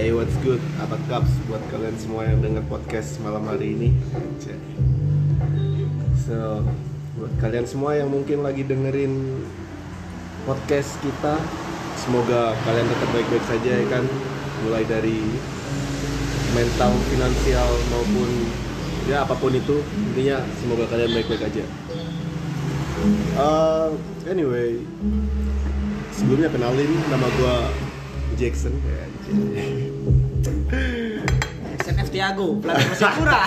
Hey what's good, apa kaps buat kalian semua yang denger podcast malam hari ini. So, buat kalian semua yang mungkin lagi dengerin podcast kita Semoga kalian tetap baik-baik saja ya kan? Mulai dari mental, finansial maupun ya apa pun itu. Intinya semoga kalian baik-baik aja. Uh, Anyway, sebelumnya kenalin nama gua Jackson ya. Jackson F. Tiago, pelatih Persipura.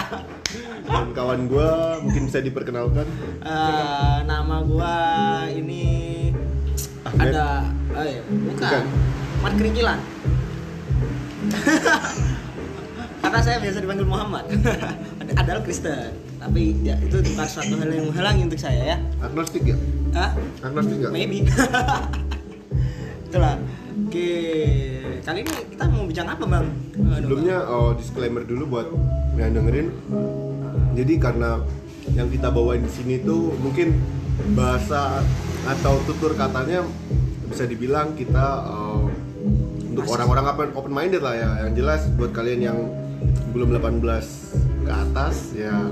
dan kawan gua mungkin bisa diperkenalkan Eh, nama gua ini Ahmed. ada oh iya, bukan. Bukan. Mat Keringilan. Karena saya biasa dipanggil Muhammad. Adalah Kristen. Tapi ya itu bukan suatu hal yang menghalangi untuk saya ya. agnostik ya Hah? agnostik nggak Maybe. Itulah. Oke, kali ini kita mau bincang apa bang? Sebelumnya oh, disclaimer dulu buat yang dengerin. Jadi karena yang kita bawain di sini tuh mungkin bahasa atau tutur katanya bisa dibilang kita eh, untuk orang-orang open open minded lah ya. Yang jelas buat kalian yang belum 18 ke atas ya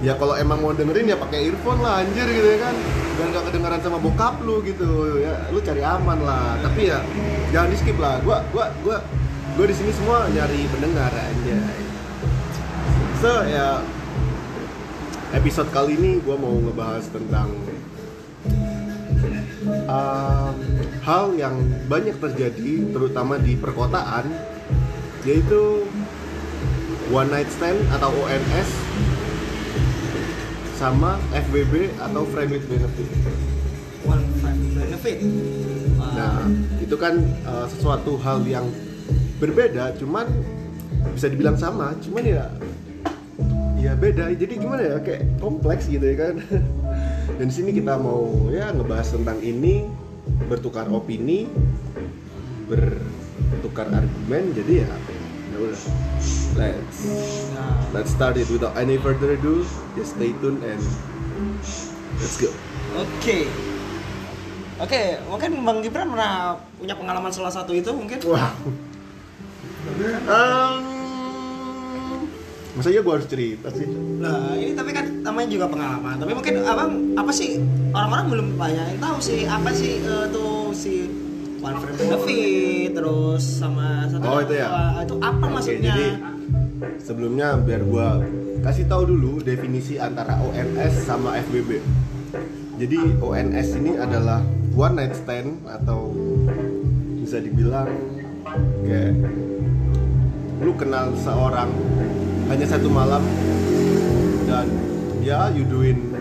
ya kalau emang mau dengerin ya pakai earphone lah anjir gitu ya kan biar nggak kedengaran sama bokap lu gitu. Ya lu cari aman lah. Tapi ya jangan di skip lah. Gua gua gua gua di sini semua nyari pendengar aja so ya episode kali ini gua mau ngebahas tentang um, hal yang banyak terjadi terutama di perkotaan yaitu one night stand atau ONS sama FBB atau friend with benefit. One friend benefit. Nah, itu kan uh, sesuatu hal yang berbeda, cuman bisa dibilang sama, cuman ya ya beda. Jadi gimana ya kayak kompleks gitu ya kan. Dan di sini kita mau ya ngebahas tentang ini, bertukar opini, bertukar argumen. Jadi ya udah. Let's let's start it without any further ado. Just stay tuned and let's go. Oke. Oke, mungkin Bang Gibran pernah punya pengalaman salah satu itu mungkin? Wow. Um, masa iya gue harus cerita sih? Nah, ini tapi kan namanya juga pengalaman. Tapi mungkin abang apa sih orang-orang belum banyak yang tahu sih apa sih eh, tuh si one friend benefit terus sama satu Oh, itu ya? Wah, itu apa Oke, maksudnya? jadi sebelumnya biar gue kasih tahu dulu definisi antara ONS sama FBB. Jadi ONS ini adalah one night stand atau bisa dibilang kayak lu kenal seorang hanya satu malam dan ya you doing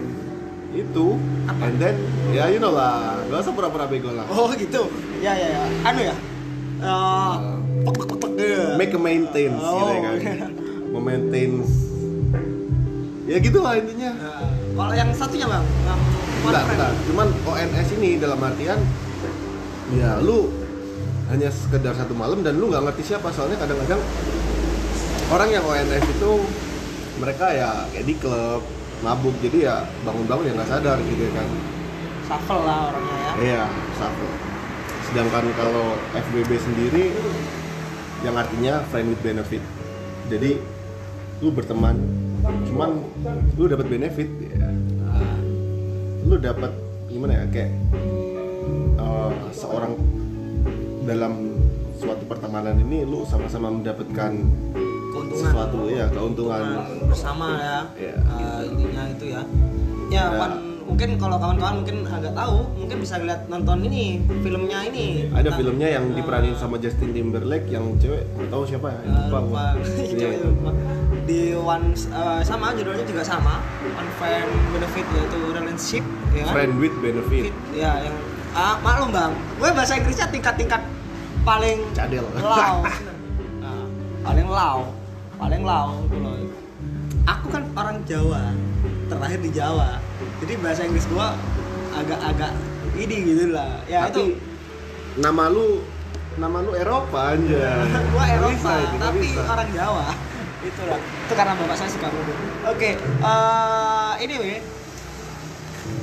itu Apa? and then ya you know lah gak usah pura-pura bego lah Oh gitu. Ya ya ya. Anu ya. Eh, pek pek gitu. make a maintenance Oh, gitu ya kan memaintain ya gitu lah intinya Nah, kalau yang satunya bang, yang enggak, friend. enggak. cuman ONS ini dalam artian ya lu hanya sekedar satu malam dan lu nggak ngerti siapa soalnya kadang-kadang orang yang ONS itu mereka ya kayak di klub mabuk jadi ya bangun-bangun ya nggak sadar gitu kan Shuffle lah orangnya ya. iya satu sedangkan kalau FBB sendiri yang artinya friend with benefit jadi lu berteman cuman lu dapat benefit ya Ah, lu dapat gimana ya kayak uh, seorang dalam suatu pertemanan ini lu sama-sama mendapatkan keuntungan. sesuatu ya keuntungan bersama ya. Iya, Eh, intinya itu ya. Ya, Pan, mungkin kalau kawan-kawan mungkin agak tahu, mungkin bisa lihat nonton ini filmnya ini. ada Tentang- filmnya yang diperanin sama Justin Timberlake yang cewek tahu siapa ya eh, lupa lupa. Itu, Iya. lupa. di one eh, sama judulnya juga sama one friend benefit yaitu relationship ya kan? friend with benefit Fit, ya yang ah, maklum bang gue bahasa Inggrisnya tingkat-tingkat paling cadel lau Nah, paling lau paling lau gitu loh aku kan orang Jawa terlahir di Jawa jadi bahasa Inggris gua agak-agak ini gitu lah. Ya tapi itu nama lu nama lu Eropa aja gua Eropa bisa tapi bisa. orang Jawa. Itu lah. Itu karena bapak saya suka ngomong oke eh anyway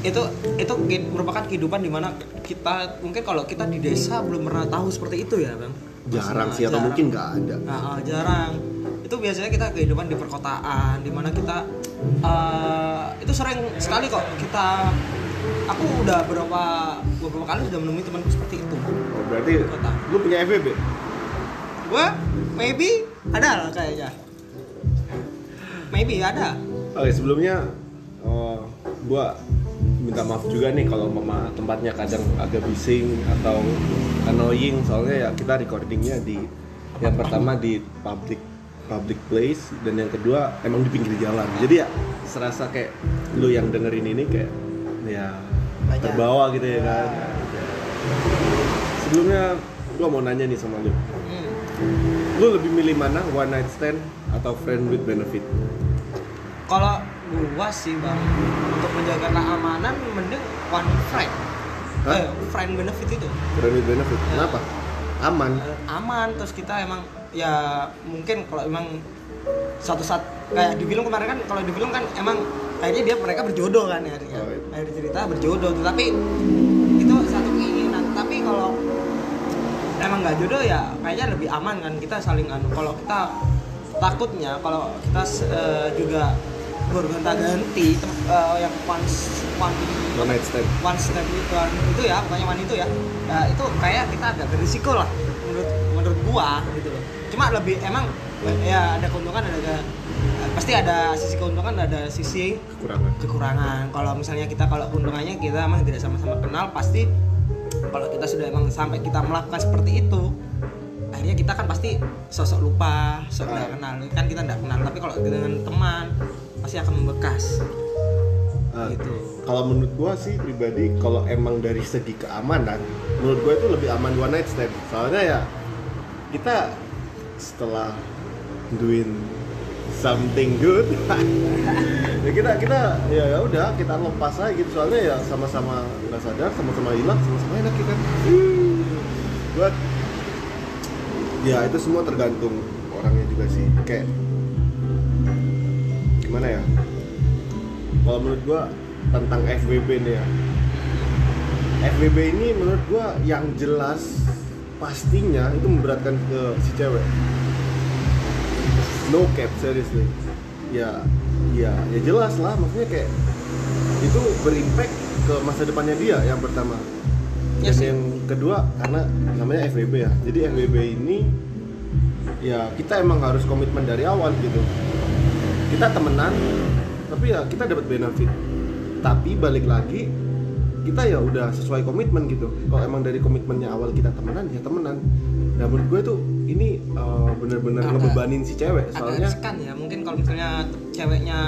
itu itu merupakan kehidupan di mana kita mungkin kalau kita di desa belum pernah tahu seperti itu ya bang. Jarang sih atau jarang. mungkin nggak ada. Nah, ah, jarang. Itu biasanya kita kehidupan di perkotaan, di mana kita itu sering sekali kok kita. Aku udah beberapa beberapa kali sudah menemui temanku seperti itu. oh, berarti Kota. lu punya FBB Gua maybe ada lah kayaknya. Maybe ada. oke sebelumnya eh, gua minta maaf juga nih kalau mama tempatnya kadang agak bising atau annoying soalnya ya kita recordingnya di yang pertama di public public place dan yang kedua emang di pinggir jalan jadi ya serasa kayak lu yang dengerin ini kayak ya Banyak. terbawa gitu ya kan sebelumnya gua mau nanya nih sama lu Hmm. lu lebih milih mana one night stand atau friend with benefit Kalau gua sih bang untuk menjaga keamanan mending one friend. Hah? Eh, friend benefit itu friend with benefit Ya. kenapa aman Eh, aman terus kita emang ya mungkin kalau emang satu saat kayak di film kemarin kan kalau di film kan emang kayaknya dia mereka berjodoh kan ya, ya. Oh. Akhir cerita berjodoh tapi itu satu keinginan. Tapi kalau emang nggak jodoh ya kayaknya lebih aman kan kita saling anu. Kalau kita takutnya kalau kita eh, juga bergonta ganti yang one one one night stand. one step itu itu ya pokoknya one itu ya. Ya itu kayak kita agak berisiko lah menurut menurut gua gitu cuma lebih emang ya ada keuntungan ada, ada- pasti ada sisi keuntungan ada sisi kekurangan. kekurangan. Kalau misalnya kita kalau keuntungannya kita emang tidak sama-sama kenal pasti kalau kita sudah emang sampai kita melakukan seperti itu akhirnya kita kan pasti sosok lupa sosok nggak kenal. Kan kita nggak kenal tapi kalau dengan teman pasti akan membekas. Ah, gitu. kalau menurut gua sih pribadi kalau emang dari segi keamanan menurut gua itu lebih aman one night stand. Soalnya ya kita setelah doing something good. Ya kita kita ya ya udah kita lepas aja gitu. Soalnya ya sama-sama nggak sadar sama-sama hilang sama-sama enak kan buat ya itu semua tergantung orangnya juga sih. Kayak gimana ya? Kalau menurut gua tentang FWB nih ya. FWB ini menurut gua yang jelas pastinya itu memberatkan ke si cewek. No cap seriously. Ya ya ya jelas lah maksudnya kayak itu berimpact ke masa depannya dia yang pertama. Ya dan sih. yang kedua karena namanya FWB ya. Jadi FWB ini ya kita emang harus komitmen dari awal gitu. Kita temenan tapi ya kita dapat benefit. Tapi balik lagi kita ya udah sesuai komitmen gitu. Kalau emang dari komitmennya awal kita temenan ya temenan. Nah menurut gue tuh ini uh, bener-bener Agak- ngebebanin si cewek agak soalnya riskan ya. Mungkin kalau misalnya ceweknya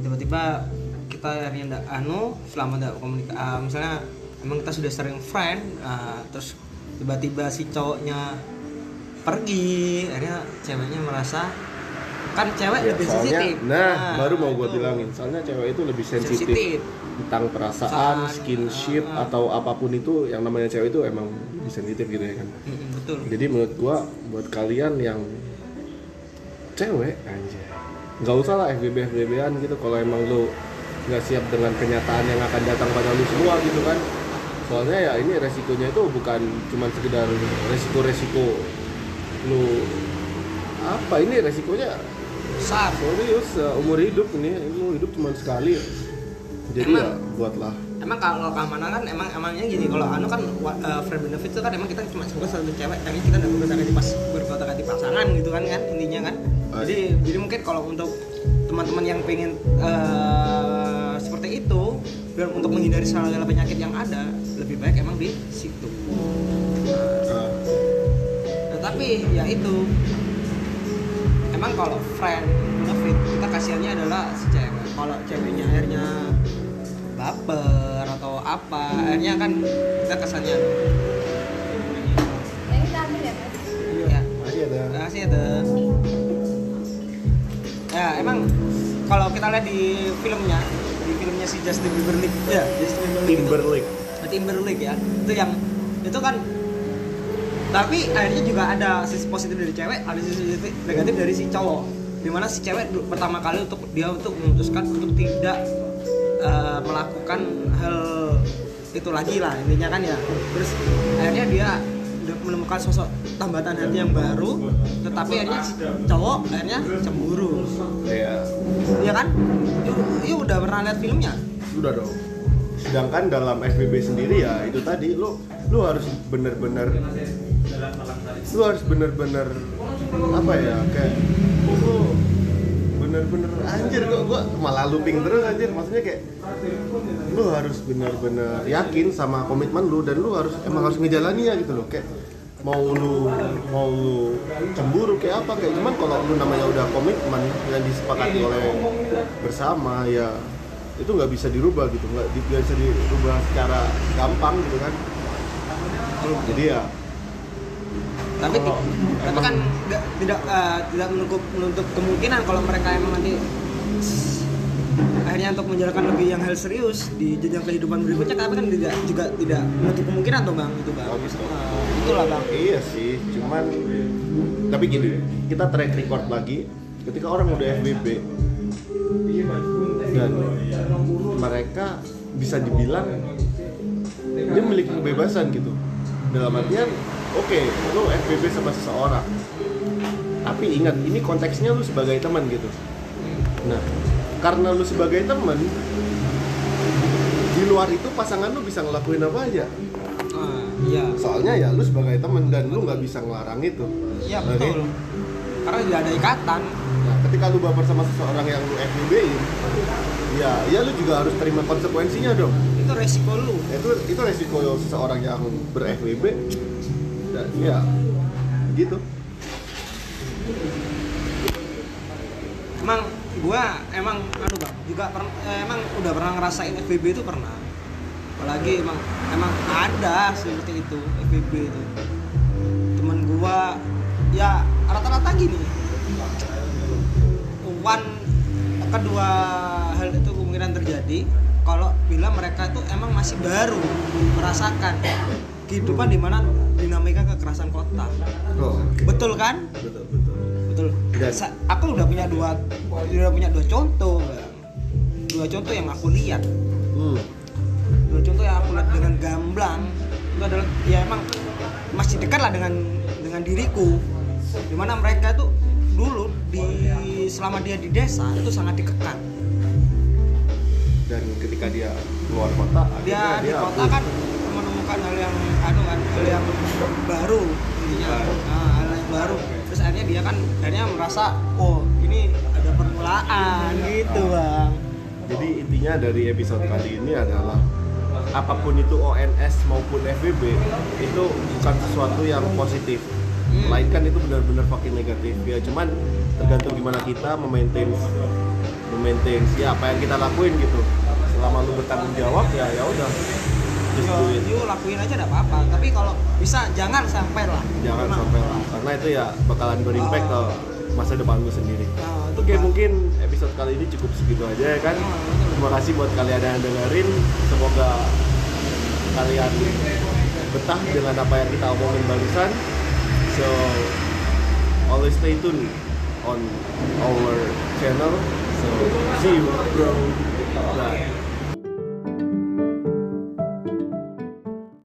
tiba-tiba kita akhirnya ndak anu selama ndak komunikasi misalnya emang kita sudah sering friend ah, terus tiba-tiba si cowoknya pergi akhirnya ceweknya merasa kan cewek ya, lebih soalnya sensitif. nah, baru mau gue bilangin. Soalnya cewek itu lebih sensitif. sensitif tentang perasaan, skinship ah. atau apa pun itu yang namanya cewek itu emang lebih sensitif gitu ya kan. Betul. Jadi menurut gua buat kalian yang cewek aja nggak usah lah FBB FBB-an gitu kalau emang lu nggak siap dengan kenyataan yang akan datang pada lu semua gitu kan. Soalnya ya ini resikonya itu bukan cuma sekedar resiko-resiko lu apa ini resikonya besar. Serius uh, umur hidup ini lu hidup cuma sekali jadi Emang? ya buatlah. emang kalau keamanan kan emang emangnya gini kalau anu kan wa- eh, friend benefit itu kan emang kita cuma sebagai satu cewek tapi kita udah berkata ganti pas berkata ganti pasangan gitu kan kan intinya kan. Ah, jadi jadi mungkin kalau untuk teman-teman yang pengen eh, seperti itu biar untuk menghindari segala penyakit yang ada lebih baik emang di situ. Uh, tetapi ya itu. Emang kalau friend benefit kita kasihannya adalah si cewek. Kalau ceweknya akhirnya baper atau apa. Akhirnya kan kita kesannya Yang kita ambil ya mas? ya masih ada. Ya ya emang kalau kita lihat di filmnya di filmnya si Justin Timberlake. Ya Justin Timberlake. Itu- Timberlake. Timberlake ya. Itu yang itu kan tapi akhirnya juga ada sisi positif dari cewek ada sisi negatif dari si cowok. Di mana si cewek pertama kali untuk dia untuk memutuskan untuk tidak eh, melakukan hal itu lagi lah intinya kan ya terus akhirnya dia menemukan sosok tambatan hati yang baru tetapi akhirnya cowok akhirnya cemburu Iya. Iya kan iya udah pernah lihat filmnya Udah dong. Sedangkan dalam FBB sendiri ya itu tadi lu lu harus bener-bener lu harus bener-bener apa ya kayak lu bener-bener anjir kok gua malah looping terus anjir. Maksudnya kayak lu harus bener-bener yakin sama komitmen lu dan lu harus emang harus ngejalani ya gitu loh. Kayak mau lu mau lu cemburu kayak apa kayak cuman kalau lu namanya udah komitmen yang disepakati oleh bersama ya itu nggak bisa dirubah gitu. Nggak bisa dirubah secara gampang gitu kan. Jadi ya tapi Kalau tapi kan nggak tidak eh, tidak menutup menutup kemungkinan kalau mereka emang nanti akhirnya untuk menjalankan lebih yang hal serius di jenjang kehidupan berikutnya tapi kan tidak juga tidak menutup kemungkinan tuh bang itu bang. Eh, itulah bang. Iya sih cuman tapi gini kita track record lagi. Ketika orang udah FBB dan mereka bisa dibilang dia memiliki kebebasan gitu. Dalam artian oke lu FBB sama seseorang. Tapi ingat ini konteksnya lu sebagai teman gitu. Nah karena lu sebagai teman di luar itu pasangan lu bisa ngelakuin apa aja. Ah, iya. Soalnya ya lu sebagai teman dan lu nggak bisa ngelarang itu. Iya betul. Karena tidak ada ikatan. Nah ketika lu baper sama seseorang yang lu FBB ya ya lu juga harus terima konsekuensinya dong. Itu resiko lu. Itu itu resiko seseorang yang ber FBB dan ya gitu. Emang gua emang aduh bang juga per- eh, emang udah pernah ngerasain FBB itu pernah. Apalagi emang emang ada seperti itu FBB itu. Temen gua ya rata-rata gini. One kedua hal itu kemungkinan terjadi kalau bila mereka itu emang masih baru merasakan kehidupan di mana dinamika kekerasan kota. Oh. Betul kan? Betul betul. Betul. Dan- Sa- aku udah punya dua udah punya dua contoh dua contoh yang aku lihat. Hmm. dua contoh yang aku lihat dengan gamblang itu adalah ya emang masih dekat lah dengan dengan diriku. Di mana mereka tuh dulu di selama dia di desa itu sangat dikekang dan ketika dia keluar kota dia akhirnya di kota kan menemukan hal yang anu kan hal yang baru intinya Ah. Nah, hal yang baru terus akhirnya dia kan akhirnya merasa oh ini ada permulaan gitu bang Jadi intinya dari episode kali ini adalah apa pun itu ONS maupun FBB itu bukan sesuatu yang positif. Hmm. Melainkan itu benar-benar fucking negatif. Ya cuman tergantung gimana kita memaintain memaintain ya apa yang kita lakuin gitu. Selama lu bertanggung jawab ya ya udah. Just do it. yuk lakuin aja tidak apa-apa tapi kalau bisa jangan sampai lah Jangan sampai lah karena itu ya bakalan berimpact ke masa depan lu sendiri. Nah, itu Oke Bang. mungkin episode kali ini cukup segitu aja ya kan. Betul. Terima kasih buat kalian yang dengerin. Semoga kalian betah dengan apa yang kita omongin barusan. So always stay tune on our channel. So see you bro. Bye.